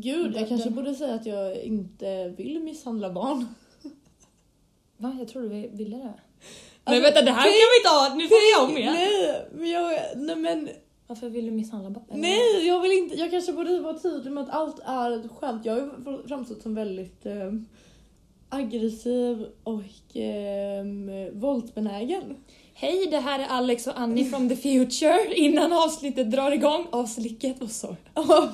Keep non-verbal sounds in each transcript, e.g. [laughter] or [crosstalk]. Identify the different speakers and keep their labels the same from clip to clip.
Speaker 1: Gud, jag kanske borde säga att jag inte vill misshandla barn. [laughs]
Speaker 2: Va? Jag trodde vi ville det.
Speaker 1: Alltså,
Speaker 2: men vänta, det här kan vi inte ha! Nu får vi om igen.
Speaker 1: Nej, men jag... Nej men...
Speaker 2: Varför vill du misshandla barn?
Speaker 1: Nej, jag vill inte. Jag kanske borde vara tydlig med att allt är ett skämt. Jag har ju framstått som väldigt eh, aggressiv och eh, våldsbenägen.
Speaker 2: Hej, det här är Alex och Annie from the future. Innan avsnittet drar igång, avslicket, vad sa jag?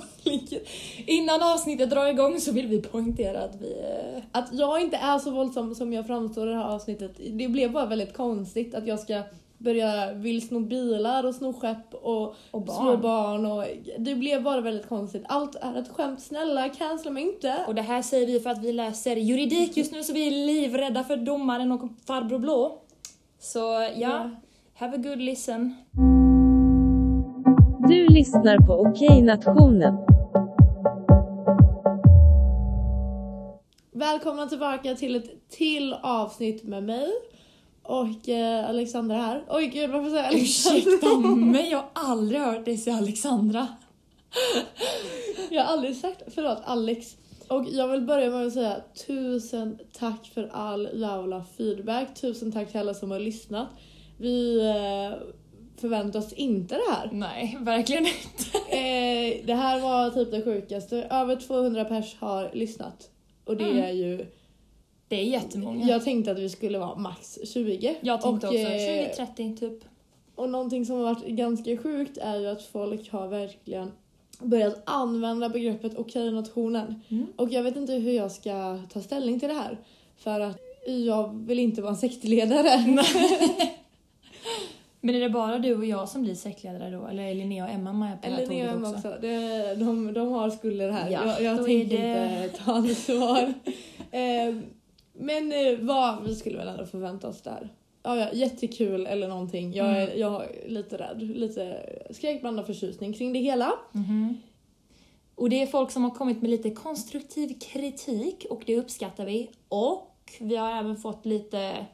Speaker 2: Innan avsnittet drar igång så vill vi poängtera att vi... eh,
Speaker 1: Att jag inte är så våldsam som jag framstår i det här avsnittet, det blev bara väldigt konstigt att jag ska börja vill sno bilar och sno skepp och,
Speaker 2: Och barn.
Speaker 1: slå barn och det blev bara väldigt konstigt. Allt är ett skämt, snälla cancella mig inte.
Speaker 2: Och det här säger vi för att vi läser juridik just nu så vi är livrädda för domaren och farbror blå. Så ja,
Speaker 1: Ja.
Speaker 2: have a good listen.
Speaker 3: Du lyssnar på Okej-nationen.
Speaker 1: Välkomna tillbaka till ett till avsnitt med mig och eh, Alexandra här. Oj gud varför säger jag
Speaker 2: Ursäkta
Speaker 1: Alexandra? [laughs]
Speaker 2: mig, jag har aldrig hört dig säga Alexandra.
Speaker 1: Jag har aldrig sagt, förlåt Alex. Och jag vill börja med att säga tusen tack för all jävla feedback. Tusen tack till alla som har lyssnat. Vi eh, förväntar oss inte det här.
Speaker 2: Nej, verkligen inte. [laughs]
Speaker 1: Eh, det här var typ det sjukaste. Över 200 pers har lyssnat. Och det
Speaker 2: Mm.
Speaker 1: är ju...
Speaker 2: Det är jättemånga.
Speaker 1: Jag tänkte att vi skulle vara max 20.
Speaker 2: Jag tänkte
Speaker 1: och,
Speaker 2: också
Speaker 1: eh,
Speaker 2: 20-30 typ.
Speaker 1: Och någonting som har varit ganska sjukt är ju att folk har verkligen börjat använda begreppet okej-nationen.
Speaker 2: Mm.
Speaker 1: Och jag vet inte hur jag ska ta ställning till det här. För att jag vill inte vara en sektledare. [laughs]
Speaker 2: Men är det bara du och jag som blir sektledare då? Eller är Linnea och Emma med på det här
Speaker 1: Eller Nea
Speaker 2: tåget
Speaker 1: också.
Speaker 2: också?
Speaker 1: Det, de, de har skulder här.
Speaker 2: Ja,
Speaker 1: jag jag tänker
Speaker 2: det-
Speaker 1: inte ta ansvar. [laughs] eh, men eh, vad vi skulle väl ändå förvänta oss där. Ja, ja, jättekul eller någonting. Jag är,
Speaker 2: Mm.
Speaker 1: jag är lite rädd. Lite skräckblandad förtjusning kring det hela.
Speaker 2: Mhm. Och det är folk som har kommit med lite konstruktiv kritik och det uppskattar vi. Och vi har även fått lite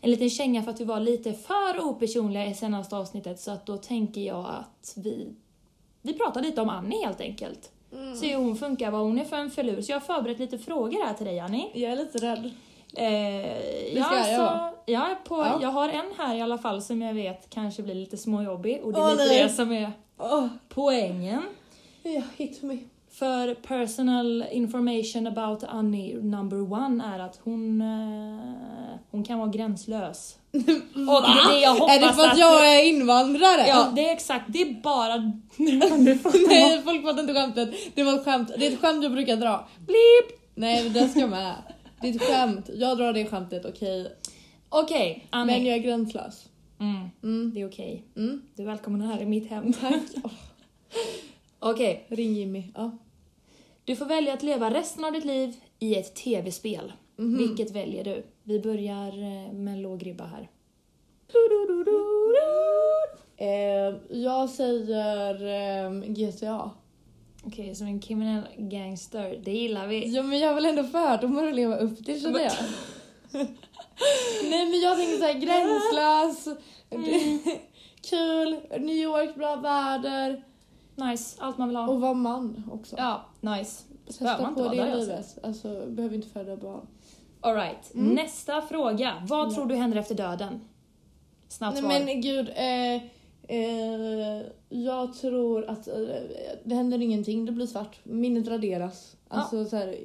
Speaker 2: en liten känga för att vi var lite för opersonliga i senaste avsnittet så att då tänker jag att vi, vi pratar lite om Annie helt enkelt.
Speaker 1: Mm.
Speaker 2: Se hur hon funkar, vad hon är för en filur. Så jag har förberett lite frågor här till dig Annie.
Speaker 1: Jag är lite rädd.
Speaker 2: Eh, ja,
Speaker 1: ska jag
Speaker 2: alltså,
Speaker 1: vara.
Speaker 2: Ja, på,
Speaker 1: Ja.
Speaker 2: jag har en här i alla fall som jag vet kanske blir lite småjobbig och det är
Speaker 1: Åh,
Speaker 2: lite
Speaker 1: nej.
Speaker 2: det som är
Speaker 1: Åh,
Speaker 2: poängen.
Speaker 1: ja, hit me.
Speaker 2: För personal information about Annie number one är att hon, eh, hon kan vara gränslös. [laughs] Och det är det jag hoppas
Speaker 1: Är det för att jag är invandrare?
Speaker 2: Ja, det är exakt. Det är bara... [laughs]
Speaker 1: Nej, folk fattar inte skämtet. Det var ett skämt. Det är ett skämt jag brukar dra.
Speaker 2: Blip!
Speaker 1: Nej, men det ska med. Det är ett skämt. Jag drar det skämtet, okej.
Speaker 2: Okej, Annie.
Speaker 1: Men jag är gränslös.
Speaker 2: Mm,
Speaker 1: Mm.
Speaker 2: det är okej.
Speaker 1: Mm.
Speaker 2: Du är välkommen här i mitt hem. [laughs]
Speaker 1: Tack.
Speaker 2: Okej,
Speaker 1: ring Jimmy. Ja.
Speaker 2: du får välja att leva resten av ditt liv i ett tv-spel.
Speaker 1: Mhm.
Speaker 2: Vilket väljer du? Vi börjar eh, med en låg ribba här.
Speaker 1: Eh, jag säger eh, GTA.
Speaker 2: Okej, som en kriminell gangster. Det gillar vi.
Speaker 1: Ja men jag vill ändå fördomar att leva upp till känner jag. [laughs] Nej men jag tänker såhär gränslös, [laughs] kul, New York, bra väder
Speaker 2: Nice, allt man vill ha.
Speaker 1: och vara man också.
Speaker 2: Ja, nice.
Speaker 1: Testa på det i
Speaker 2: alltså.
Speaker 1: livet. Alltså behöver inte föda barn.
Speaker 2: Alright,
Speaker 1: Mm.
Speaker 2: nästa fråga. Vad
Speaker 1: Ja.
Speaker 2: tror du händer efter döden? Snabbt
Speaker 1: Nej
Speaker 2: svar.
Speaker 1: men gud, eh, eh, jag tror att eh, det händer ingenting, det blir svart. Minnet raderas. Alltså så här,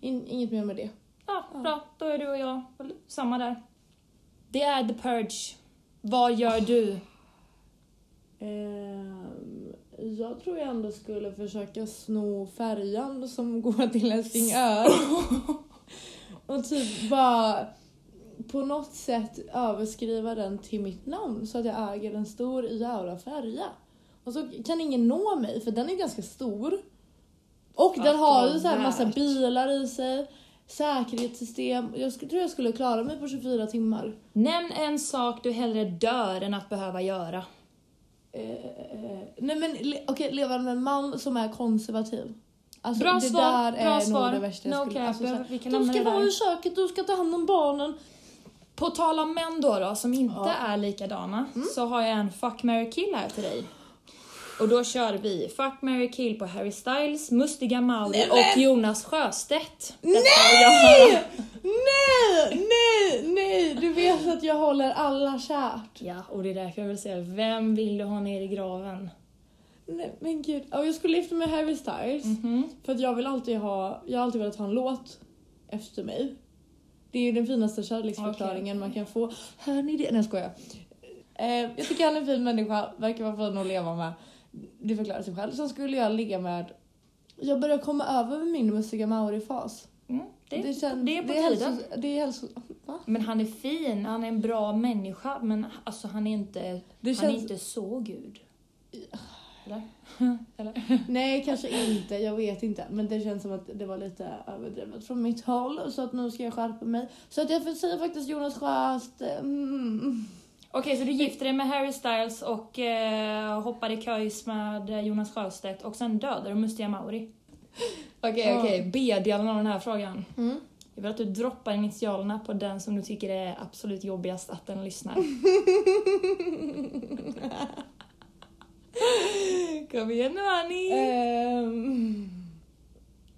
Speaker 1: in, inget mer med det.
Speaker 2: Ja,
Speaker 1: Ja.
Speaker 2: bra. Då är du och jag samma där. Det är the purge. Vad gör du?
Speaker 1: Ehm, jag tror jag ändå skulle försöka sno färjan som [laughs] går till Helsingör. [laughs] och typ bara på något sätt överskriva den till mitt namn så att jag äger en stor jävla färja. Och så kan ingen nå mig för den är ganska stor. Och den har ju så här massa bilar i sig, säkerhetssystem. Jag tror jag skulle klara mig på 24 timmar.
Speaker 2: Nämn en sak du hellre dör än att behöva göra.
Speaker 1: Eh, eh, nej men okej, leva med en man som är konservativ. Alltså,
Speaker 2: Bra
Speaker 1: det
Speaker 2: svar,
Speaker 1: där
Speaker 2: bra
Speaker 1: är
Speaker 2: svar.
Speaker 1: nog det värsta jag
Speaker 2: No
Speaker 1: skulle...
Speaker 2: cap,
Speaker 1: Alltså, så här,
Speaker 2: vi kan
Speaker 1: du
Speaker 2: lämna
Speaker 1: ska vara i köket, du ska ta hand om barnen.
Speaker 2: På tal om män då, då som inte
Speaker 1: Ja.
Speaker 2: är likadana,
Speaker 1: Mm.
Speaker 2: så har jag en fuck, marry, kill här till dig. Och då kör vi Fuck, marry, kill på Harry Styles, Mustiga Mauri och Jonas Sjöstedt. Detta
Speaker 1: Nej! Nej! Nej! Nej! Du vet att jag håller alla kärt.
Speaker 2: Ja, och det är därför jag vill säga, vem vill du ha ner i graven?
Speaker 1: Nej, men gud. Ja, jag skulle mig med Harry Styles.
Speaker 2: Mhm.
Speaker 1: För att jag vill alltid ha, jag har alltid velat ha en låt efter mig. Det är ju den finaste kärleksförklaringen
Speaker 2: Okej.
Speaker 1: man kan få. Hör ni det? Nej jag skojar. Eh, jag tycker han är en fin människa, verkar vara fin att leva med. Det förklarar sig själv. Sen skulle jag ligga med... Jag börjar komma över min Mustiga Mauri-fas.
Speaker 2: Mm, det, det,
Speaker 1: känns-
Speaker 2: det är på
Speaker 1: det
Speaker 2: tiden.
Speaker 1: hälso- det är hälso... Va?
Speaker 2: Men han är fin, han är en bra människa, men alltså han är inte,
Speaker 1: Det
Speaker 2: han är
Speaker 1: känns-
Speaker 2: inte så gud. Eller? [laughs] Eller?
Speaker 1: Nej, kanske inte. Jag vet inte. Men det känns som att det var lite överdrivet från mitt håll. Så att nu ska jag skärpa mig. Så att jag säga faktiskt Jonas Sjöstedt. Mm.
Speaker 2: Okej, så du gifter dig med Harry Styles och eh, hoppar i köjs med eh, Jonas Sjöstedt och sen dödar du Mustiga Mauri. Okej, okej. B-delen av den här frågan.
Speaker 1: Mm.
Speaker 2: Jag vill att du droppar initialerna på den som du tycker är absolut jobbigast att den lyssnar. [laughs] Kom igen nu Annie!
Speaker 1: Ehm,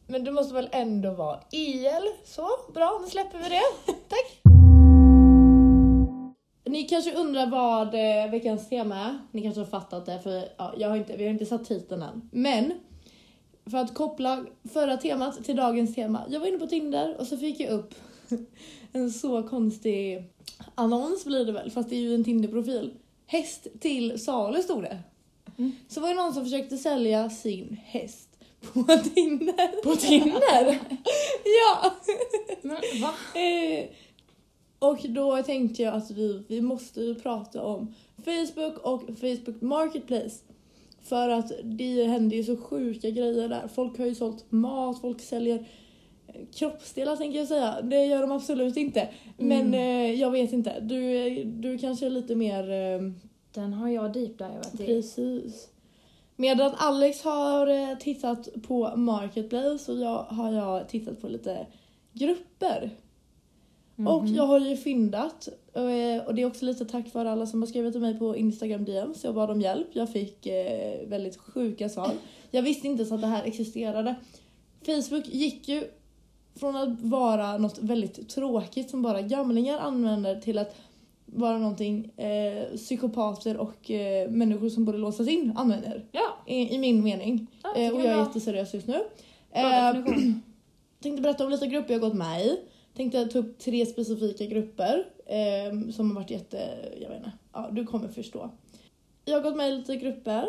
Speaker 1: men det måste väl ändå vara IL? Så, bra, nu släpper vi det. Tack! Ni kanske undrar vad eh, veckans tema är. Ni kanske har fattat det, för ja, jag har inte, vi har inte satt titeln än. Men, för att koppla förra temat till dagens tema. Jag var inne på Tinder och så fick jag upp [laughs] en så konstig annons blir det väl, fast det är ju en Tinder-profil. Häst till salu stod det.
Speaker 2: Mm.
Speaker 1: Så var det någon som försökte sälja sin häst på Tinder.
Speaker 2: På Tinder? [laughs]
Speaker 1: ja!
Speaker 2: Men va?
Speaker 1: Och då tänkte jag att vi, vi måste ju prata om Facebook och Facebook Marketplace. För att det händer ju så sjuka grejer där. Folk har ju sålt mat, folk säljer eh, kroppsdelar tänker jag säga. Det gör de absolut inte. Men eh, jag vet inte. Du, du kanske är lite mer... Eh,
Speaker 2: Den har jag deepdivat i.
Speaker 1: Precis. Medan Alex har eh, tittat på Marketplace och jag har jag tittat på lite grupper. Och
Speaker 2: Mhm.
Speaker 1: jag har ju fyndat. eh, Och det är också lite tack vare alla som har skrivit till mig på Instagram DM. Så jag bad om hjälp. Jag fick eh, väldigt sjuka svar. Jag visste inte så att det här existerade. Facebook gick ju från att vara något väldigt tråkigt som bara gamlingar använder till att vara någonting eh, psykopater och eh, människor som borde låsas in använder.
Speaker 2: Ja,
Speaker 1: I, i min mening.
Speaker 2: ja
Speaker 1: Eh, och jag är jätteseriös just nu. Eh, [clears throat] tänkte berätta om lite grupper jag gått med i. Tänkte ta upp tre specifika grupper eh, som har varit jätte... Jag vet inte. Ja, du kommer förstå. Jag har gått med i lite grupper.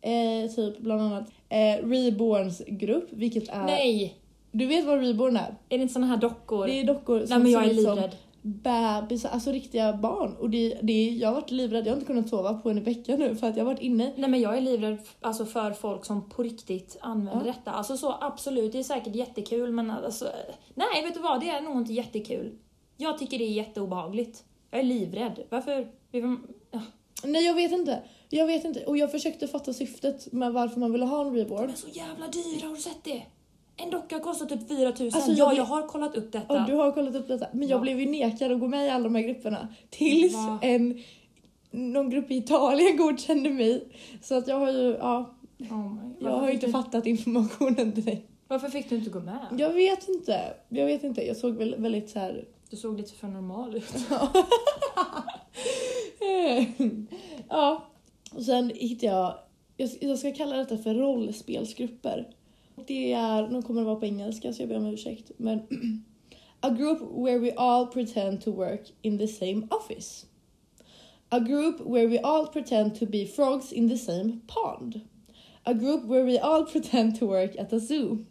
Speaker 1: Eh, typ bland annat eh, Reborns grupp, vilket är...
Speaker 2: Nej!
Speaker 1: Du vet vad Reborn är?
Speaker 2: Är det inte såna här dockor?
Speaker 1: Det är dockor
Speaker 2: Nej
Speaker 1: som
Speaker 2: men jag är livrädd.
Speaker 1: Bebisar, alltså riktiga barn. Och det, det, jag har varit livrädd, jag har inte kunnat sova på en vecka nu för att jag har varit inne.
Speaker 2: Nej men jag är livrädd alltså, för folk som på riktigt använder
Speaker 1: Ja.
Speaker 2: detta. Alltså så absolut, det är säkert jättekul men alltså... Nej vet du vad, det är nog inte jättekul. Jag tycker det är jätteobehagligt. Jag är livrädd. Varför? Ja.
Speaker 1: Nej jag vet inte. Jag vet inte. Och jag försökte fatta syftet med varför man ville ha en
Speaker 2: De
Speaker 1: Reborn.
Speaker 2: är så jävla dyra, har du sett det? En docka kostar typ 4000.
Speaker 1: Alltså,
Speaker 2: ja, jag har kollat upp detta.
Speaker 1: Ja, du har kollat upp detta. Men jag blev ju nekad att gå med i alla de här grupperna. Tills
Speaker 2: Va?
Speaker 1: en någon grupp i Italien [laughs] godkände mig. Så att jag har ju, ja,
Speaker 2: Oh
Speaker 1: jag har
Speaker 2: fick
Speaker 1: inte
Speaker 2: du-
Speaker 1: fattat informationen dig.
Speaker 2: Varför fick du inte gå med?
Speaker 1: Jag vet inte. Jag vet inte. Jag såg väl väldigt så här.
Speaker 2: Du såg lite för normal ut. [laughs] [laughs]
Speaker 1: ja. Och sen hittade jag, jag, jag ska kalla detta för rollspelsgrupper. Det är, nu kommer det vara på engelska så jag ber om ursäkt. Men [clears throat] A group where we all pretend to work in the same office. A group where we all pretend to be frogs in the same pond. A group where we all [laughs] pretend to work at a zoo.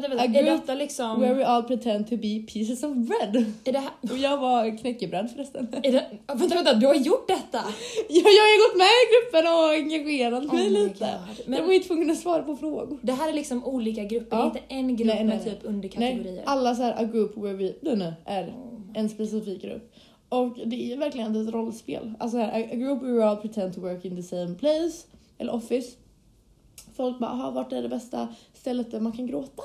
Speaker 2: Vänta, vänta.
Speaker 1: A
Speaker 2: Är detta liksom...
Speaker 1: Where we all pretend to be pieces of bread.
Speaker 2: Är det här...
Speaker 1: Och jag var knäckebröd förresten.
Speaker 2: Är det... Vänta, vänta, du har gjort detta?
Speaker 1: Ja, jag har gått med i gruppen och engagerat mig
Speaker 2: Oh my
Speaker 1: lite.
Speaker 2: God.
Speaker 1: Jag var
Speaker 2: Men
Speaker 1: ju tvungen att svara på frågor.
Speaker 2: det här är liksom olika grupper,
Speaker 1: Ja.
Speaker 2: det är inte en grupp
Speaker 1: Nej, nej,
Speaker 2: med typ underkategorier.
Speaker 1: Nej, alla så här a group where we, nu, är
Speaker 2: Oh
Speaker 1: en specifik grupp. Och det är verkligen ett rollspel. Alltså här, a group where we all pretend to work in the same place, eller office. Folk bara, "Aha, vart är det bästa stället där man kan gråta?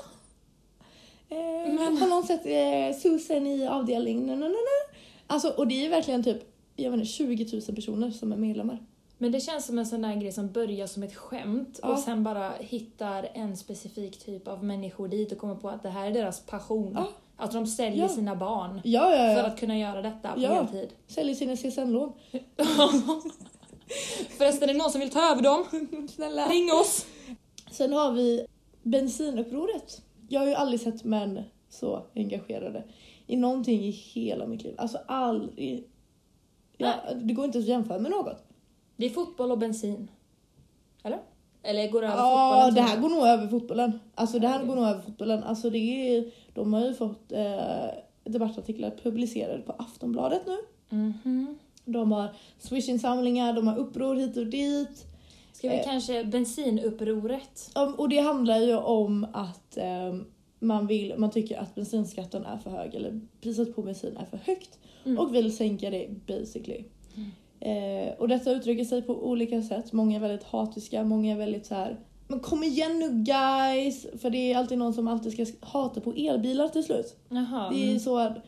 Speaker 1: Eh,
Speaker 2: Men-
Speaker 1: Har någon sett eh, Susan i avdelning? Na, na, na, na. Alltså, och det är verkligen typ, jag vet inte, 20 000 personer som är medlemmar.
Speaker 2: Men det känns som en sån där grej som börjar som ett skämt
Speaker 1: Ja.
Speaker 2: och sen bara hittar en specifik typ av människor dit och kommer på att det här är deras passion.
Speaker 1: Ja.
Speaker 2: Att de säljer
Speaker 1: Ja.
Speaker 2: sina barn för att kunna göra detta på
Speaker 1: Ja.
Speaker 2: heltid.
Speaker 1: Säljer sina CSN-lån. [laughs]
Speaker 2: Förresten, är det någon som vill ta över dem? [laughs]
Speaker 1: Snälla.
Speaker 2: Ring oss!
Speaker 1: Sen har vi bensinupproret. Jag har ju aldrig sett män så engagerade i någonting i hela mitt liv. Alltså aldrig. Ja, det går inte att jämföra med något.
Speaker 2: Det är fotboll och bensin. Eller? Eller går det över
Speaker 1: Ja,
Speaker 2: fotbollen?
Speaker 1: det
Speaker 2: tror
Speaker 1: här går nog över fotbollen. Alltså det här
Speaker 2: Okej.
Speaker 1: går nog över fotbollen. Alltså det är, de har ju fått eh, debattartiklar publicerade på Aftonbladet nu.
Speaker 2: Mhm.
Speaker 1: De har swish-insamlingar, de har uppror hit och dit.
Speaker 2: Ska vi
Speaker 1: Eh.
Speaker 2: kanske bensinupproret?
Speaker 1: Och det handlar ju om att ehm, man, vill, man tycker att bensinskatten är för hög, eller priset på bensin är för högt
Speaker 2: Mm.
Speaker 1: och vill sänka det basically. Eh, och detta uttrycker sig på olika sätt. Många är väldigt hatiska, många är väldigt så här. Men kom igen nu guys! För det är alltid någon som alltid ska hata på elbilar till slut.
Speaker 2: Jaha.
Speaker 1: Det är
Speaker 2: mm.
Speaker 1: så att,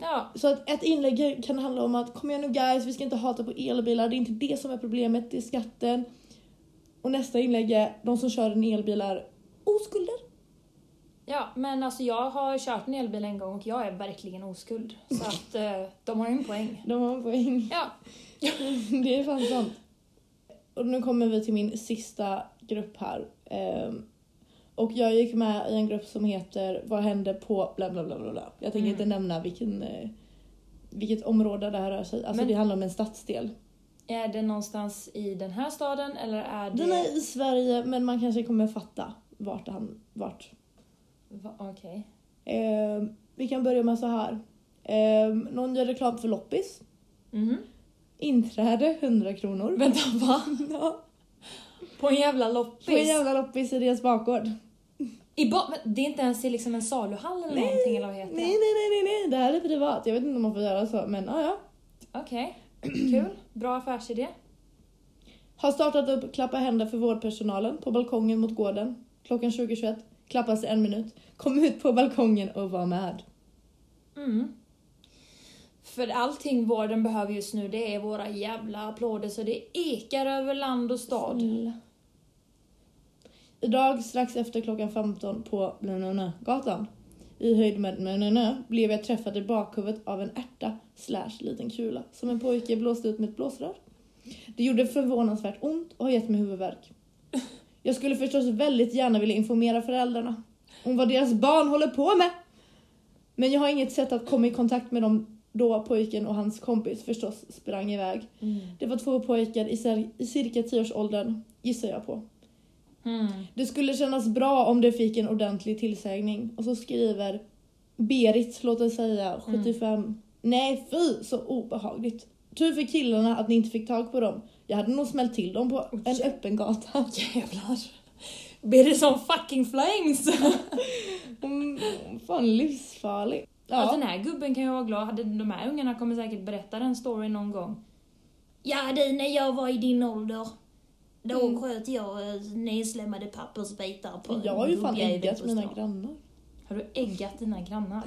Speaker 2: Ja,
Speaker 1: så att ett inlägg kan handla om att kom igen nu guys, vi ska inte hata på elbilar, det är inte det som är problemet, det är skatten. Och nästa inlägg är de som kör en elbil är oskulder.
Speaker 2: ja, men alltså jag har kört en elbil en gång och jag är verkligen oskuld. Så att eh, de har en poäng. [laughs]
Speaker 1: De har en poäng.
Speaker 2: Ja. [laughs]
Speaker 1: Det är fan sant. Och nu kommer vi till min sista grupp här. Ehm, och jag gick med i en grupp som heter Vad hände på bla bla bla bla bla. Jag tänker
Speaker 2: Mm.
Speaker 1: inte nämna vilken, eh, vilket område det här rör sig Alltså
Speaker 2: Men-
Speaker 1: det handlar om en stadsdel.
Speaker 2: Är det någonstans i den här staden eller är det...
Speaker 1: Den är i Sverige men man kanske kommer fatta vart han, vart.
Speaker 2: Va- Okej.
Speaker 1: Ehm, vi kan börja med så här. Ehm, någon gör reklam för loppis.
Speaker 2: Mhm.
Speaker 1: Inträde 100 kronor.
Speaker 2: Vänta, va? [laughs]
Speaker 1: Ja,
Speaker 2: På en jävla loppis?
Speaker 1: på en jävla loppis i deras bakgård.
Speaker 2: I ba- men det är inte ens i liksom en saluhall eller
Speaker 1: Nej,
Speaker 2: någonting eller vad heter
Speaker 1: Nej, nej, nej, nej, nej, det här är privat. Jag vet inte om man får göra så, men ja, ja.
Speaker 2: Okej, kul. Bra affärsidé.
Speaker 1: Har startat upp Klappa händer för vårdpersonalen på balkongen mot gården. Klockan 20.21. Klappas i en minut. Kom ut på balkongen och var med.
Speaker 2: Mm. För allting vården behöver just nu det är våra jävla applåder så det ekar över land och stad.
Speaker 1: Snälla. Idag strax efter klockan 15 på Blanana gatan i höjd med Blanana blev jag träffad i bakhuvudet av en ärta slash liten kula som en pojke blåste ut med ett blåsrör. Det gjorde förvånansvärt ont och har gett mig huvudvärk. Jag skulle förstås väldigt gärna vilja informera föräldrarna om vad deras barn håller på med. Men jag har inget sätt att komma i kontakt med dem då pojken och hans kompis förstås sprang iväg.
Speaker 2: Mm.
Speaker 1: Det var två pojkar i, cir- i cirka 10-årsåldern, gissar jag på.
Speaker 2: Mm.
Speaker 1: Det skulle kännas bra om de fick en ordentlig tillsägning. Och så skriver Berit, låt oss säga 75. Nej fy, så obehagligt. Tur för killarna att ni inte fick tag på dem. Jag hade nog smält till dem på en
Speaker 2: Oj.
Speaker 1: öppen gata. [laughs]
Speaker 2: Jävlar. Det som fucking flames? [laughs]
Speaker 1: Mm, fan livsfarlig.
Speaker 2: Ja.
Speaker 1: Ja.
Speaker 2: den här gubben kan ju vara glad. Hade- De här ungarna kommer säkert berätta den storyn någon gång. Ja du, när jag var i din ålder. Då
Speaker 1: Mm.
Speaker 2: sköt jag eh, nedslämmade pappersbitar på
Speaker 1: Jag har ju fan äggat mina grannar.
Speaker 2: Har du äggat dina grannar?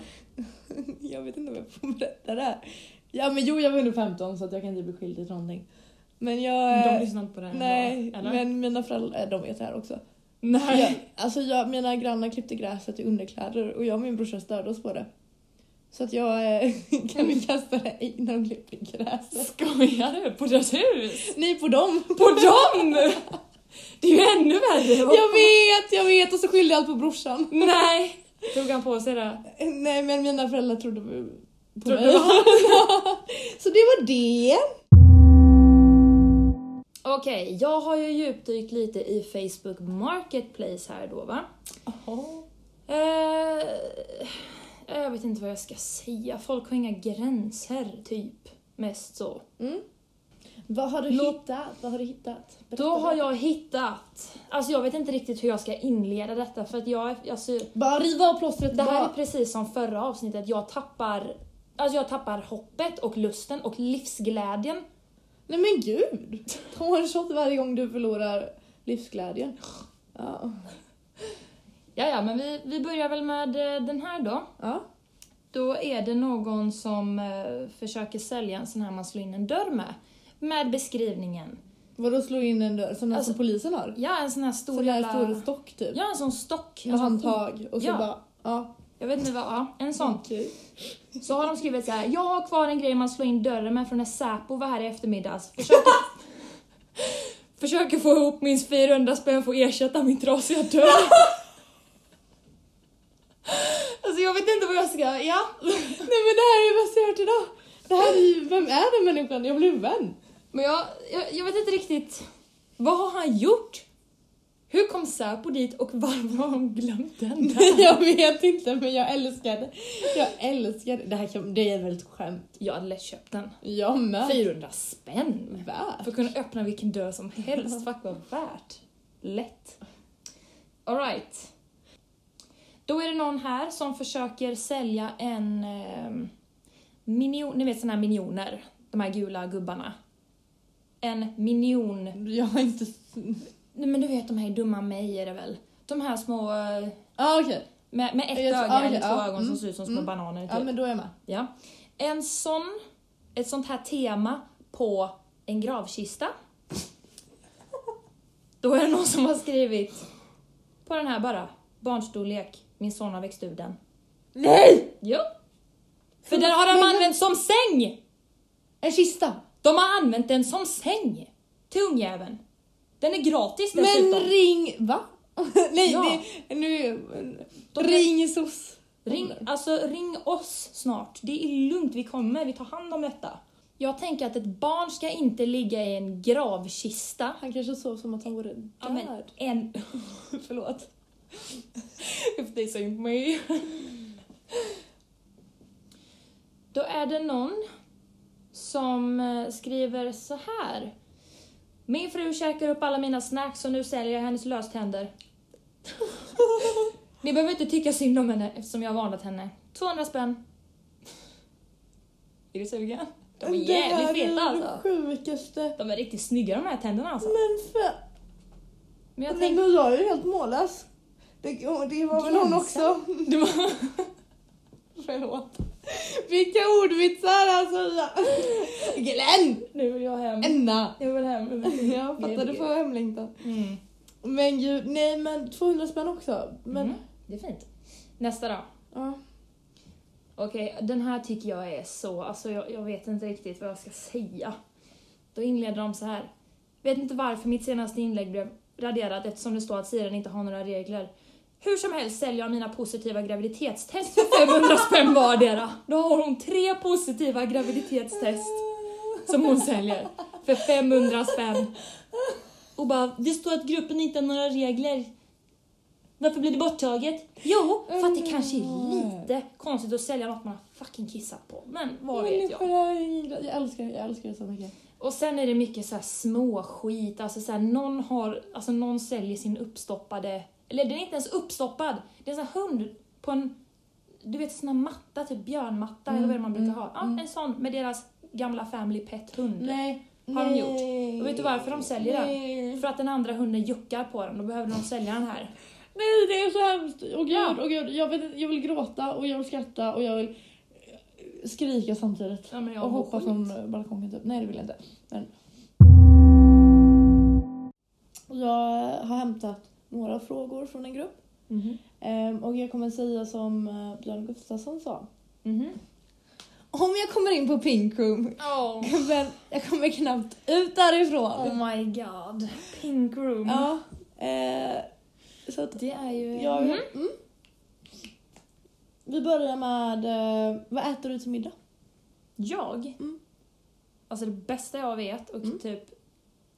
Speaker 2: [laughs]
Speaker 1: Jag vet inte om jag får berätta det här. Ja men jo, jag var under 15 så att jag kan inte bli skyldig till någonting. Men jag...
Speaker 2: De lyssnar inte på det här
Speaker 1: Nej,
Speaker 2: eller?
Speaker 1: men mina föräldrar, äh, de vet det här också.
Speaker 2: Nej.
Speaker 1: Jag, alltså jag, mina grannar klippte gräset i underkläder och jag och min brorsa störde oss på det. Så att jag eh, [laughs] kan vi kasta det när de klipper gräset.
Speaker 2: Skojar du? På deras hus?
Speaker 1: Nej, på dem!
Speaker 2: På dem? Det är ju ännu värre.
Speaker 1: Jag vet, jag vet! Och så skyllde jag allt på brorsan.
Speaker 2: Nej. Tog han på sig det?
Speaker 1: Nej, men mina föräldrar trodde på
Speaker 2: Trodde
Speaker 1: mig. [laughs] så det var det.
Speaker 2: Okej, jag har ju djupdykt lite i Facebook Marketplace här då va. Eh, jag vet inte vad jag ska säga. Folk har inga gränser, typ. Mest så.
Speaker 1: Mm. Vad har du
Speaker 2: Låt-
Speaker 1: hittat? Vad har du hittat? Berätta,
Speaker 2: Då har jag hittat... Alltså jag vet inte riktigt hur jag ska inleda detta för att jag... Alltså,
Speaker 1: Bara riva av plåstret.
Speaker 2: det här är
Speaker 1: bara.
Speaker 2: precis som förra avsnittet. Jag tappar... Alltså jag tappar hoppet och lusten och livsglädjen.
Speaker 1: Nej men gud! Ta en shot varje gång du förlorar livsglädjen. Ja.
Speaker 2: Ja, ja, men vi, vi börjar väl med eh, den här då.
Speaker 1: ja.
Speaker 2: Då är det någon som eh, försöker sälja en sån här man slår in en dörr med. Med beskrivningen.
Speaker 1: Vadå slå in en dörr? Den
Speaker 2: Alltså,
Speaker 1: som polisen har?
Speaker 2: Ja, en sån här stor
Speaker 1: Sån
Speaker 2: jävla...
Speaker 1: stor stock typ?
Speaker 2: Ja, en sån stock.
Speaker 1: Med
Speaker 2: sån-
Speaker 1: handtag och så
Speaker 2: Ja.
Speaker 1: bara... Ja.
Speaker 2: Jag vet inte vad, ja, en sån.
Speaker 1: Okej.
Speaker 2: Så har de skrivit så här. jag har kvar en grej man slår in dörren med från när Säpo var här i eftermiddags. Försöker, [laughs] försöker få ihop minst 400 spänn för att ersätta min trasiga dörr. [laughs] alltså jag vet inte vad jag ska, ja.
Speaker 1: Nej men det här är ju bästa jag hört idag! Det här är ju, vem är den människan? Jag blev vän.
Speaker 2: Men jag, jag, jag vet inte riktigt, vad har han gjort? Hur kom Säpo dit och varför har de glömt den [laughs] där?
Speaker 1: jag vet inte men jag älskar det. Jag älskar det. Det här kan, det är väl ett skämt?
Speaker 2: Jag hade lätt köpt den.
Speaker 1: Jag med.
Speaker 2: 400 spänn.
Speaker 1: Värt.
Speaker 2: För att kunna öppna vilken dörr som helst. [laughs] Fuck vad värt. Lätt. Alright. Då är det någon här som försöker sälja en eh, minion, ni vet såna här minioner, de här gula gubbarna. En minion,
Speaker 1: Jag har inte...
Speaker 2: nej men du vet de här dumma mig är det väl? De här små, eh,
Speaker 1: Ah, okej.
Speaker 2: med, med ett
Speaker 1: Jag-
Speaker 2: öga
Speaker 1: ah, okej,
Speaker 2: eller två
Speaker 1: ja,
Speaker 2: ögon som
Speaker 1: mm,
Speaker 2: ser ut som små
Speaker 1: mm.
Speaker 2: bananer typ.
Speaker 1: Ja men då är jag med.
Speaker 2: Ja. En sån, ett sånt här tema på en gravkista. Då är det någon som har skrivit på den här bara, barnstorlek, min son har växt ur den.
Speaker 1: Nej!
Speaker 2: Jo. För den har de
Speaker 1: Men-
Speaker 2: använt som säng!
Speaker 1: En kista!
Speaker 2: De har använt den som säng! Till ungjäveln. Den är gratis
Speaker 1: Men
Speaker 2: dessutom.
Speaker 1: ring... Va? [laughs] Nej,
Speaker 2: Ja.
Speaker 1: det, nu...
Speaker 2: De-
Speaker 1: ring SOS.
Speaker 2: Ring, alltså ring oss snart. Det är lugnt, vi kommer, vi tar hand om detta. Jag tänker att ett barn ska inte ligga i en gravkista.
Speaker 1: Han kanske sov som att han vore död.
Speaker 2: Ja, men en... [laughs] Förlåt. If they say me. Då är det någon som eh, skriver så här. Min fru käkar upp alla mina snacks och nu säljer jag hennes löständer. [laughs] Ni behöver inte tycka synd om henne eftersom jag har varnat henne. 200 spänn. Är du sugen? De är jävligt feta alltså.
Speaker 1: Det sjukaste.
Speaker 2: De är riktigt snygga de här tänderna alltså.
Speaker 1: Men för...
Speaker 2: Men jag
Speaker 1: Men
Speaker 2: tänkte...
Speaker 1: då jag är ju helt mållös. Det, det var väl hon också. [laughs] Förlåt. Vilka ordvitsar alltså. Glenn!
Speaker 2: Nu vill jag hem.
Speaker 1: Enna!
Speaker 2: Jag vill hem. [laughs]
Speaker 1: Jag fattar, du får hemlängtan.
Speaker 2: Mm.
Speaker 1: Men gud, nej men 200 spänn också. Men,
Speaker 2: Mm. Det är fint. Nästa då.
Speaker 1: ja.
Speaker 2: Okej, den här tycker jag är så, alltså jag, jag vet inte riktigt vad jag ska säga. Då inleder de så här. Vet inte varför mitt senaste inlägg blev raderat eftersom det står att sidan inte har några regler. Hur som helst säljer jag mina positiva graviditetstest för 500 spänn vardera. Då har hon tre positiva graviditetstest som hon säljer för 500 spänn. Och bara, det står att gruppen inte har några regler. Varför blir det borttaget? Jo, för att det kanske är lite konstigt att sälja något man har fucking kissat på. Men vad vet jag?
Speaker 1: Jag älskar jag älskar det så mycket.
Speaker 2: Och sen är det mycket så här små skit, alltså så här, någon har, alltså någon säljer sin uppstoppade, eller den är inte ens uppstoppad, det är en sån hund på en, du vet sån här matta, typ björnmatta eller vad det man brukar ha. Ja,
Speaker 1: mm.
Speaker 2: en sån med deras gamla family pet hund.
Speaker 1: Nej.
Speaker 2: Har de gjort? Och vet du varför de säljer den?
Speaker 1: nej.
Speaker 2: För att den andra hunden juckar på den, då behöver de sälja den här.
Speaker 1: Nej, det är så hemskt. Åh gud,
Speaker 2: Ja.
Speaker 1: åh gud. Jag, vet, inte, jag vill gråta och jag vill skratta och jag vill eh, skrika samtidigt.
Speaker 2: Ja,
Speaker 1: och hoppa
Speaker 2: skit.
Speaker 1: från balkongen typ. Nej, det vill jag inte. Men... Jag har hämtat några frågor från en grupp.
Speaker 2: Mhm.
Speaker 1: Ehm, och jag kommer säga som eh, Björn Gustafsson sa.
Speaker 2: Mhm.
Speaker 1: Om jag kommer in på Pink Room,
Speaker 2: Oh. [laughs]
Speaker 1: jag kommer knappt ut därifrån.
Speaker 2: oh my god. Pink room.
Speaker 1: Ja. Eh, så att
Speaker 2: Det är ju...
Speaker 1: jag...
Speaker 2: Mhm.
Speaker 1: Mm. Vi börjar med, eh, vad äter du till middag?
Speaker 2: Jag?
Speaker 1: Mm.
Speaker 2: Alltså det bästa jag vet och
Speaker 1: Mm.
Speaker 2: typ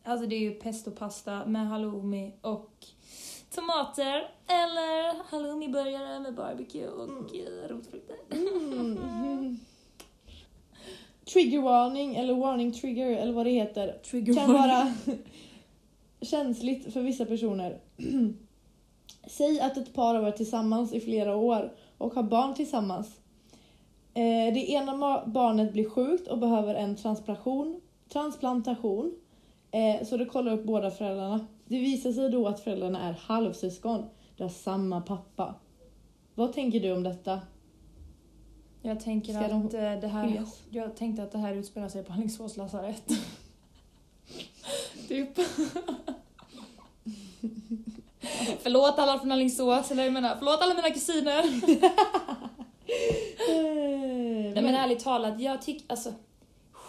Speaker 2: Alltså det är ju pestopasta med halloumi och tomater eller halloumiburgare med barbecue och
Speaker 1: Mm.
Speaker 2: rotfrukter.
Speaker 1: Mm. Triggervarning eller warning trigger eller vad det heter
Speaker 2: Trigger
Speaker 1: kan vara [laughs] känsligt för vissa personer. [clears throat] Säg att ett par har varit tillsammans i flera år och har barn tillsammans. Eh, det ena barnet blir sjukt och behöver en transplantation, transplantation. Eh, så det kollar upp båda föräldrarna. Det visar sig då att föräldrarna är halvsyskon. De har samma pappa. Vad tänker du om detta?
Speaker 2: Jag tänker
Speaker 1: Ska de
Speaker 2: att eh, det här...
Speaker 1: skiljas?
Speaker 2: Jag tänkte att det här utspelar sig på Alingsås lasarett. [laughs] Typ. [laughs] förlåt alla från Alingsås, eller jag menar, förlåt alla mina kusiner. [laughs]
Speaker 1: Eh,
Speaker 2: Nej men ärligt talat, jag tycker alltså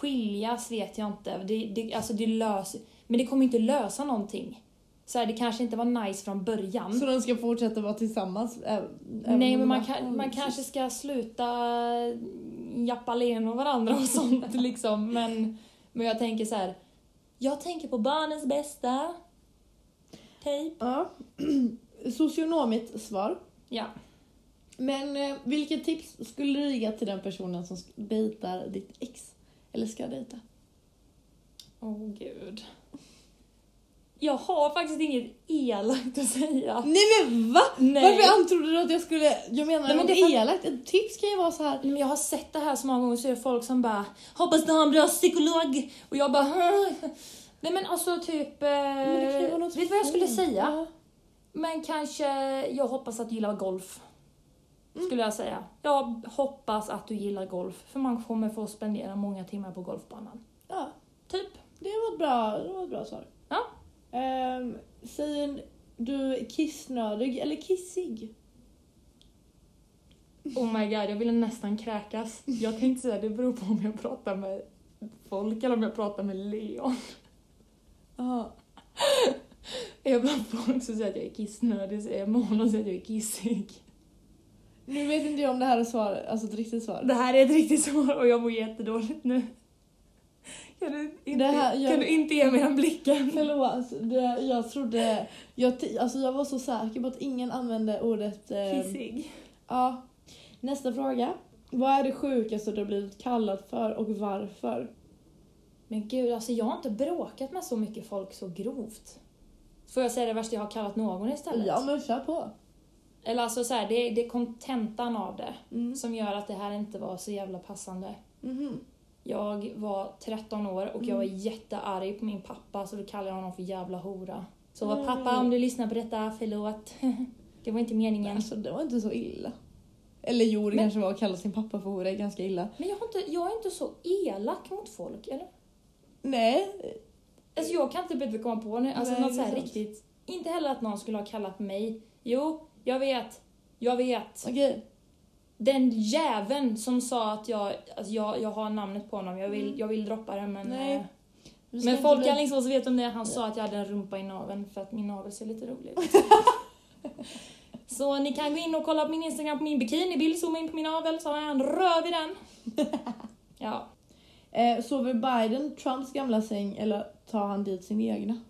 Speaker 2: skiljas vet jag inte. Det, det, alltså det löser, men det kommer inte lösa någonting. Så här, det kanske inte var nice från början.
Speaker 1: Så de ska fortsätta vara tillsammans? även
Speaker 2: Nej men man, kan, man kanske ska sluta jappa len och varandra och sånt [laughs] liksom. Men, men jag tänker så här. Jag tänker på barnens bästa. Typ.
Speaker 1: Ja. [clears throat] Socionomigt svar.
Speaker 2: Ja.
Speaker 1: Men eh, vilket tips skulle du ge till den personen som dejtar ditt ex? Eller ska dejta?
Speaker 2: Åh oh, gud. Jag har faktiskt inget elakt att säga.
Speaker 1: Nej men va?
Speaker 2: Nej.
Speaker 1: Varför antrodde du att jag skulle... Jag menar
Speaker 2: Nej, men det
Speaker 1: elakt. Ett tips kan ju vara så här.
Speaker 2: Men jag har sett det här så många gånger så är det folk som bara Hoppas du har en bra psykolog. Och jag bara "Huh." Nej men alltså typ... Eh,
Speaker 1: Men
Speaker 2: vet du vad jag skulle säga?
Speaker 1: Ja.
Speaker 2: Men kanske, jag hoppas att du gillar golf.
Speaker 1: Mm.
Speaker 2: Skulle jag säga. Jag hoppas att du gillar golf. För man kommer få spendera många timmar på golfbanan.
Speaker 1: ja,
Speaker 2: Typ.
Speaker 1: det var ett bra, det var ett bra svar.
Speaker 2: Ja.
Speaker 1: Um, säger du kissnödig eller kissig?
Speaker 2: Oh my god, jag ville nästan kräkas. Jag tänkte säga det beror på om jag pratar med folk eller om jag pratar med Leon.
Speaker 1: Ja.
Speaker 2: Är [laughs] jag bland folk så säger jag att jag är kissnödig, är jag med honom säger jag att jag är kissig.
Speaker 1: Nu vet inte jag om det här är svar, alltså ett riktigt svar.
Speaker 2: Det här är ett riktigt svar och jag mår jättedåligt nu. Kan du inte,
Speaker 1: här- jag-
Speaker 2: kan du inte ge mig den blicken?
Speaker 1: Förlåt, det, jag trodde... Jag, alltså jag var så säker på att ingen använde ordet... Eh,
Speaker 2: Kissig.
Speaker 1: ja. Nästa fråga. Vad är det sjukaste du har blivit kallad för och varför?
Speaker 2: Men gud, alltså jag har inte bråkat med så mycket folk så grovt. Får jag säga det värsta jag har kallat någon istället?
Speaker 1: Ja men kör på.
Speaker 2: Eller alltså så här, det, det är kontentan av det
Speaker 1: Mm.
Speaker 2: som gör att det här inte var så jävla passande.
Speaker 1: Mhm.
Speaker 2: Jag var 13 år och jag var jättearg på min pappa så då kallade jag honom för jävla hora. Så
Speaker 1: Mm.
Speaker 2: pappa om du lyssnar på detta, förlåt. [laughs] det var inte meningen.
Speaker 1: Alltså det var inte så illa. Eller jo, det
Speaker 2: Men-
Speaker 1: kanske var att kalla sin pappa för hora är ganska illa.
Speaker 2: Men jag, har inte, jag är inte så elak mot folk, eller?
Speaker 1: Nej.
Speaker 2: Alltså jag kan inte bättre komma på nu. Alltså
Speaker 1: Nej,
Speaker 2: något så riktigt. Inte heller att någon skulle ha kallat mig. Jo, jag vet. Jag vet.
Speaker 1: Okej.
Speaker 2: Den jäveln som sa att jag, alltså jag, jag har namnet på honom. Jag vill, jag vill droppa det men...
Speaker 1: Mm. Nej.
Speaker 2: eh, Men folk
Speaker 1: bli-
Speaker 2: i Alingsås vet om det. Han sa att jag hade en rumpa i naveln för att min navel ser lite rolig ut. [laughs] Så ni kan gå in och kolla på min Instagram på min bikinibild, zooma in på min navel så har jag en röv i den. [laughs] Ja.
Speaker 1: Eh, sover Biden Trumps gamla säng eller tar han dit sin egna?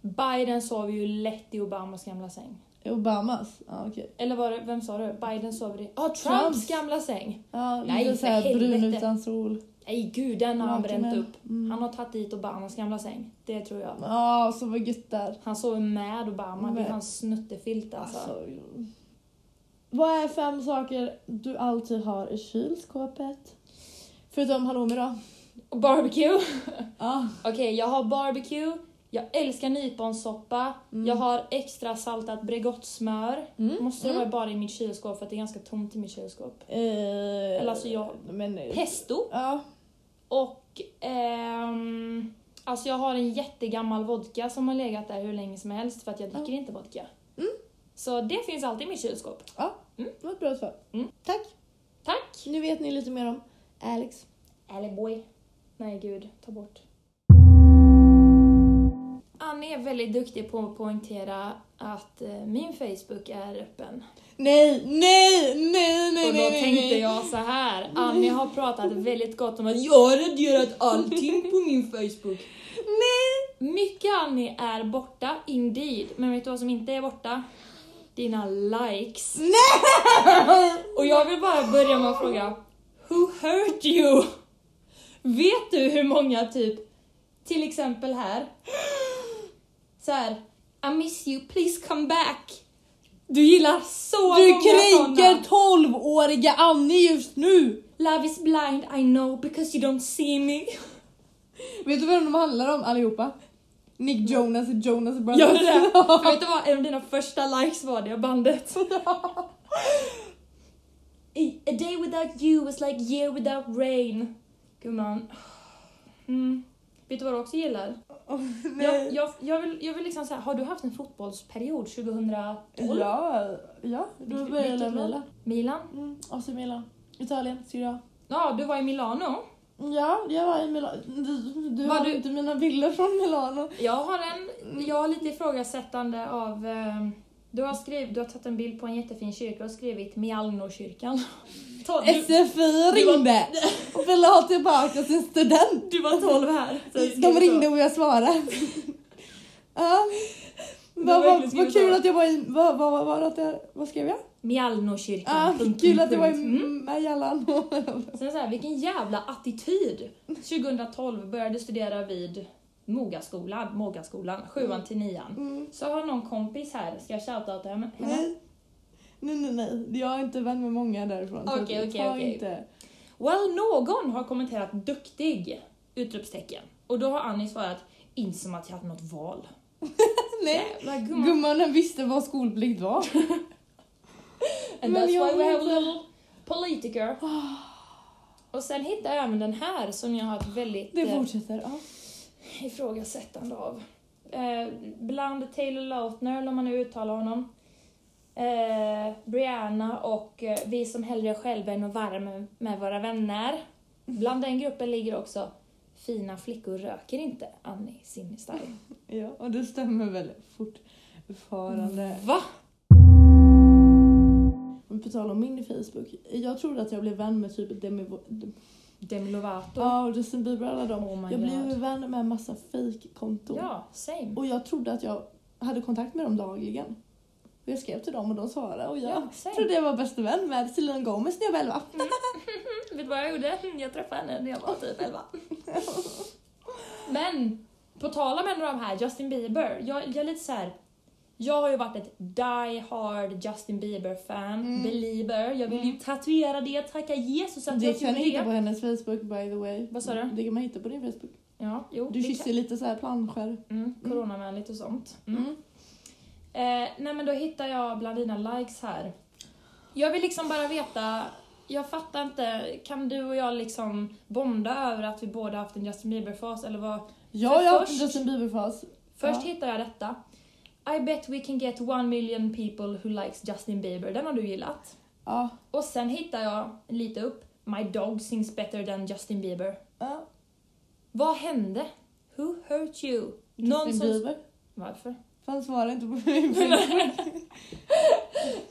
Speaker 2: Biden sov ju lätt i Obamas gamla säng.
Speaker 1: Obamas? Ja okej.
Speaker 2: Eller var det, vem sa du? Biden sover i... Ja, ah, Trumps,
Speaker 1: Trumps.
Speaker 2: gamla säng!
Speaker 1: Ja,
Speaker 2: Nej, för
Speaker 1: såhär brun
Speaker 2: helvete.
Speaker 1: utan sol.
Speaker 2: Nej gud, den har han bränt upp.
Speaker 1: Mm.
Speaker 2: Han har tagit dit Obamas gamla säng. Det tror jag.
Speaker 1: Ja, så var gött där.
Speaker 2: Han sover med Obama, det är hans snuttefilt alltså.
Speaker 1: Alltså, vad är fem saker du alltid har i kylskåpet? Förutom halloumi då.
Speaker 2: Barbecue.
Speaker 1: Ja. [laughs]
Speaker 2: Okej, jag har barbecue, jag älskar nyponsoppa,
Speaker 1: Mm.
Speaker 2: jag har extra saltat Bregottsmör.
Speaker 1: Mm.
Speaker 2: Måste det
Speaker 1: Mm.
Speaker 2: vara bara i mitt kylskåp för att det är ganska tomt i mitt kylskåp.
Speaker 1: Eh,
Speaker 2: Eller alltså jag-
Speaker 1: Men, eh,
Speaker 2: Pesto
Speaker 1: Ja.
Speaker 2: och ehm, alltså jag har en jättegammal vodka som har legat där hur länge som helst för att jag dricker inte vodka.
Speaker 1: Mm.
Speaker 2: Så det finns alltid i mitt kylskåp.
Speaker 1: ja,
Speaker 2: Mm.
Speaker 1: det var ett bra svar.
Speaker 2: Mm.
Speaker 1: Tack.
Speaker 2: Tack!
Speaker 1: Nu vet ni lite mer om Alex.
Speaker 2: Eller boy. Nej gud, ta bort. Annie är väldigt duktig på att poängtera att eh, min Facebook är öppen.
Speaker 1: Nej, nej, nej, nej,
Speaker 2: Och då
Speaker 1: nej, nej,
Speaker 2: tänkte
Speaker 1: nej.
Speaker 2: jag så här. Annie har pratat väldigt gott om att jag har raderat allting på min Facebook.
Speaker 1: Nej!
Speaker 2: Mycket Annie är borta, indeed. Men vet du vad som inte är borta? Dina likes. Och jag vill bara börja med att fråga, Who hurt you? Vet du hur många typ, till exempel här, så här, I miss you, please come back. Du gillar så
Speaker 1: Du
Speaker 2: många
Speaker 1: kränker
Speaker 2: såna.
Speaker 1: 12-åriga Annie just nu!
Speaker 2: Love is blind, I know, because you don't see me. [laughs]
Speaker 1: Vet du vad de handlar om allihopa? Nick Jonas och Jonas Brothers.
Speaker 2: Gör det? [laughs] För vet du vad, en av dina första likes var det bandet. [laughs] A, a day without you was like year without rain. Gumman. [sighs] Mm. Vet du vad du också gillar? [laughs]
Speaker 1: Nej.
Speaker 2: Jag, jag, jag, vill, jag vill liksom säga, har du haft en fotbollsperiod 2012?
Speaker 1: Ja, ja. Då började jag? Milan.
Speaker 2: Milan?
Speaker 1: Mm, AC Milan. Italien, Serie A.
Speaker 2: Ja, du var i Milano.
Speaker 1: Ja, jag var i Milano. Du, du
Speaker 2: Var
Speaker 1: har
Speaker 2: du-
Speaker 1: inte mina bilder från Milano.
Speaker 2: Jag har en, jag har lite ifrågasättande av eh, du har, skrivit, du har tagit en bild på en jättefin kyrka och skrivit [laughs] Du,
Speaker 1: SFI
Speaker 2: du var-
Speaker 1: ringde och ville ha tillbaka sin student.
Speaker 2: du var 12 här.
Speaker 1: De ringde och jag svarade. [laughs] ja. Vad
Speaker 2: skrivit
Speaker 1: vad kul att jag var i... Vad, vad, vad, att jag, vad skrev jag?
Speaker 2: Mialno-kyrkan.
Speaker 1: Ah, kul att jag var i.
Speaker 2: Mm.
Speaker 1: Majallan.
Speaker 2: Sen så här, vilken jävla attityd! [laughs] 2012 började studera vid Mogaskolan, Mogaskolan, 7 till 9
Speaker 1: Mm.
Speaker 2: Så har någon kompis här, ska jag shoutouta henne?
Speaker 1: Nej. Nej, nej, nej. Jag är inte vän med många därifrån.
Speaker 2: Okej, okej, okej.
Speaker 1: Inte.
Speaker 2: Well, någon har kommenterat duktig! Utropstecken. Och då har Annie svarat, inte som att jag hade något val. [laughs]
Speaker 1: Nej.
Speaker 2: Jävla gumman.
Speaker 1: Gumman visste vad skolplikt var. [laughs]
Speaker 2: And
Speaker 1: Men
Speaker 2: that's why we have a little politiker. Och sen hittade jag även den här som jag har ett väldigt
Speaker 1: Det
Speaker 2: eh,
Speaker 1: fortsätter. Ja.
Speaker 2: Ifrågasättande av. Eh, bland Taylor Lautner, eller om man nu uttalar honom. Eh, Brianna och eh, vi som hellre själva än att vara med, med våra vänner. Bland den gruppen ligger också Fina flickor röker inte, Annie Sinnestyle. [laughs]
Speaker 1: ja, och det stämmer väl fortfarande.
Speaker 2: Va?
Speaker 1: Men På tal om min Facebook. Jag trodde att jag blev vän med typ Demi...
Speaker 2: Demi Lovato.
Speaker 1: Ja, och Justin Bieber alla dem.
Speaker 2: Oh
Speaker 1: jag blev ju vän med en massa fake-konton.
Speaker 2: Ja, same.
Speaker 1: Och jag trodde att jag hade kontakt med dem dagligen. Och jag skrev till dem och de svarade och jag
Speaker 2: Ja, same.
Speaker 1: trodde jag var bästa vän med Selena Gomez när jag var. [laughs]
Speaker 2: Vet du vad jag gjorde? Jag träffade henne när jag var typ 11. [laughs] Men, på tal om en av de här, Justin Bieber. Jag, jag är lite så här. Jag har ju varit ett die hard Justin Bieber-fan,
Speaker 1: Mm.
Speaker 2: belieber. Jag vill ju tatuera det, tacka Jesus att
Speaker 1: Det
Speaker 2: jag
Speaker 1: kan du hitta på
Speaker 2: det.
Speaker 1: hennes Facebook by the way.
Speaker 2: Vad sa du?
Speaker 1: Det kan man hitta på din Facebook.
Speaker 2: Ja, jo.
Speaker 1: Du
Speaker 2: det
Speaker 1: kysser lite så här planscher.
Speaker 2: kan- Mm, coronavänligt och sånt. Mm.
Speaker 1: Mm.
Speaker 2: Eh, nej men då hittar jag bland dina likes här. Jag vill liksom bara veta, jag fattar inte, kan du och jag liksom bonda över att vi båda haft en Justin Bieber-fas eller vad?
Speaker 1: Ja, jag har haft en Justin Bieber-fas.
Speaker 2: Först
Speaker 1: Ja.
Speaker 2: hittar jag detta. I bet we can get one million people who likes Justin Bieber. Den har du gillat.
Speaker 1: Ja.
Speaker 2: Och sen hittar jag lite upp. My dog sings better than Justin Bieber.
Speaker 1: ja.
Speaker 2: Vad hände? Who hurt you? Någon
Speaker 1: Justin
Speaker 2: som...
Speaker 1: Bieber.
Speaker 2: Varför?
Speaker 1: För han svarade inte på min [laughs]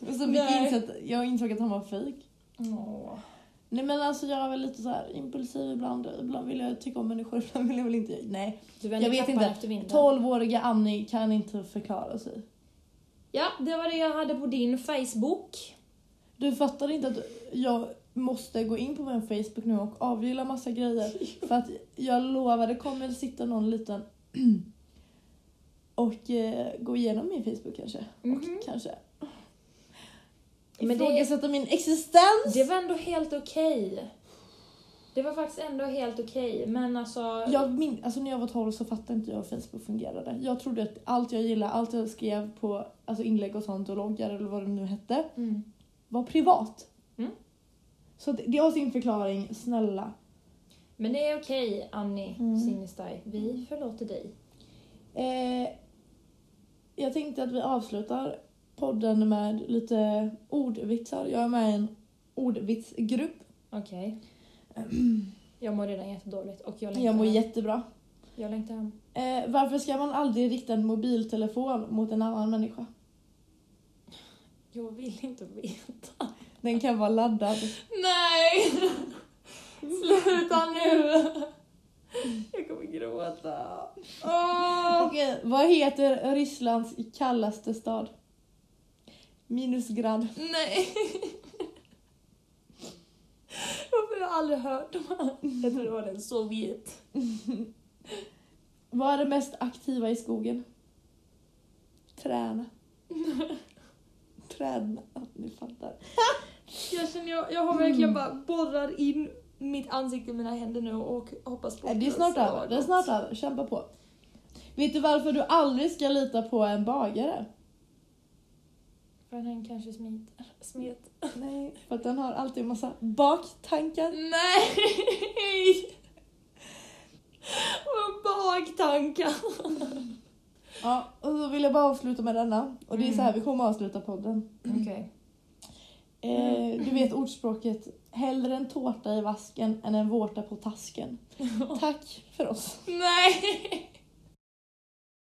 Speaker 1: och så fick jag, inse att, jag insåg att han var fake.
Speaker 2: Åh.
Speaker 1: Nej men alltså jag är väl lite så här impulsiv ibland. Ibland vill jag tycka om människor, [laughs] ibland vill jag väl inte. Nej. Jag vet inte.
Speaker 2: efter vinden.
Speaker 1: 12-åriga Annie kan inte förklara sig.
Speaker 2: Ja, det var det jag hade på din Facebook.
Speaker 1: Du fattar inte att jag måste gå in på min Facebook nu och avgilla massa grejer. [laughs] För att jag lovar, det kommer sitta någon liten [clears throat] och eh, gå igenom min Facebook kanske.
Speaker 2: Mhm.
Speaker 1: Och kanske
Speaker 2: Men det-
Speaker 1: ifrågasätta min existens.
Speaker 2: Det var ändå helt okej. Det var faktiskt ändå helt okej, men alltså...
Speaker 1: Jag min, alltså när jag var 12 så fattade inte jag hur Facebook fungerade. Jag trodde att allt jag gillade, allt jag skrev på alltså inlägg och sånt och loggar eller vad det nu hette
Speaker 2: Mm.
Speaker 1: var privat.
Speaker 2: Mm.
Speaker 1: Så det, det har sin förklaring, snälla.
Speaker 2: Men det är okej, Annie
Speaker 1: Mm.
Speaker 2: Sinistaj. Vi förlåter dig.
Speaker 1: Eh, jag tänkte att vi avslutar podden med lite ordvitsar. Jag är med i en ordvitsgrupp.
Speaker 2: Okej. [clears throat] Jag mår redan jättedåligt och jag längtar
Speaker 1: Jag mår
Speaker 2: hem.
Speaker 1: jättebra.
Speaker 2: Jag längtar hem.
Speaker 1: Eh, varför ska man aldrig rikta en mobiltelefon mot en annan människa?
Speaker 2: Jag vill inte veta.
Speaker 1: Den kan vara laddad.
Speaker 2: Nej! [laughs] Sluta nu! Jag kommer gråta. Åh!
Speaker 1: Okej, vad heter Rysslands kallaste stad? Minusgrad.
Speaker 2: Nej! [laughs] Varför har jag aldrig hört de här? Jag tror det var den Sovjet.
Speaker 1: Vad är det mest aktiva i skogen? Träna. [laughs] Träna. Ni fattar. [laughs]
Speaker 2: Jag känner jag, jag har verkligen bara borrar in mitt ansikte i mina händer nu och hoppas på
Speaker 1: Nej, Det är
Speaker 2: att
Speaker 1: snart över. Det är snart över. Kämpa på. Vet du varför du aldrig ska lita på en bagare?
Speaker 2: För han kanske smiter. Smet.
Speaker 1: Nej, [laughs] för att den har alltid en massa baktankar.
Speaker 2: Nej! [laughs] Vad baktankar! [laughs]
Speaker 1: Ja, och så vill jag bara avsluta med denna. Och det är så här vi kommer att avsluta podden.
Speaker 2: Okej.
Speaker 1: Eh, du vet ordspråket, hellre en tårta i vasken än en vårta på tasken. Tack för oss.
Speaker 2: Nej!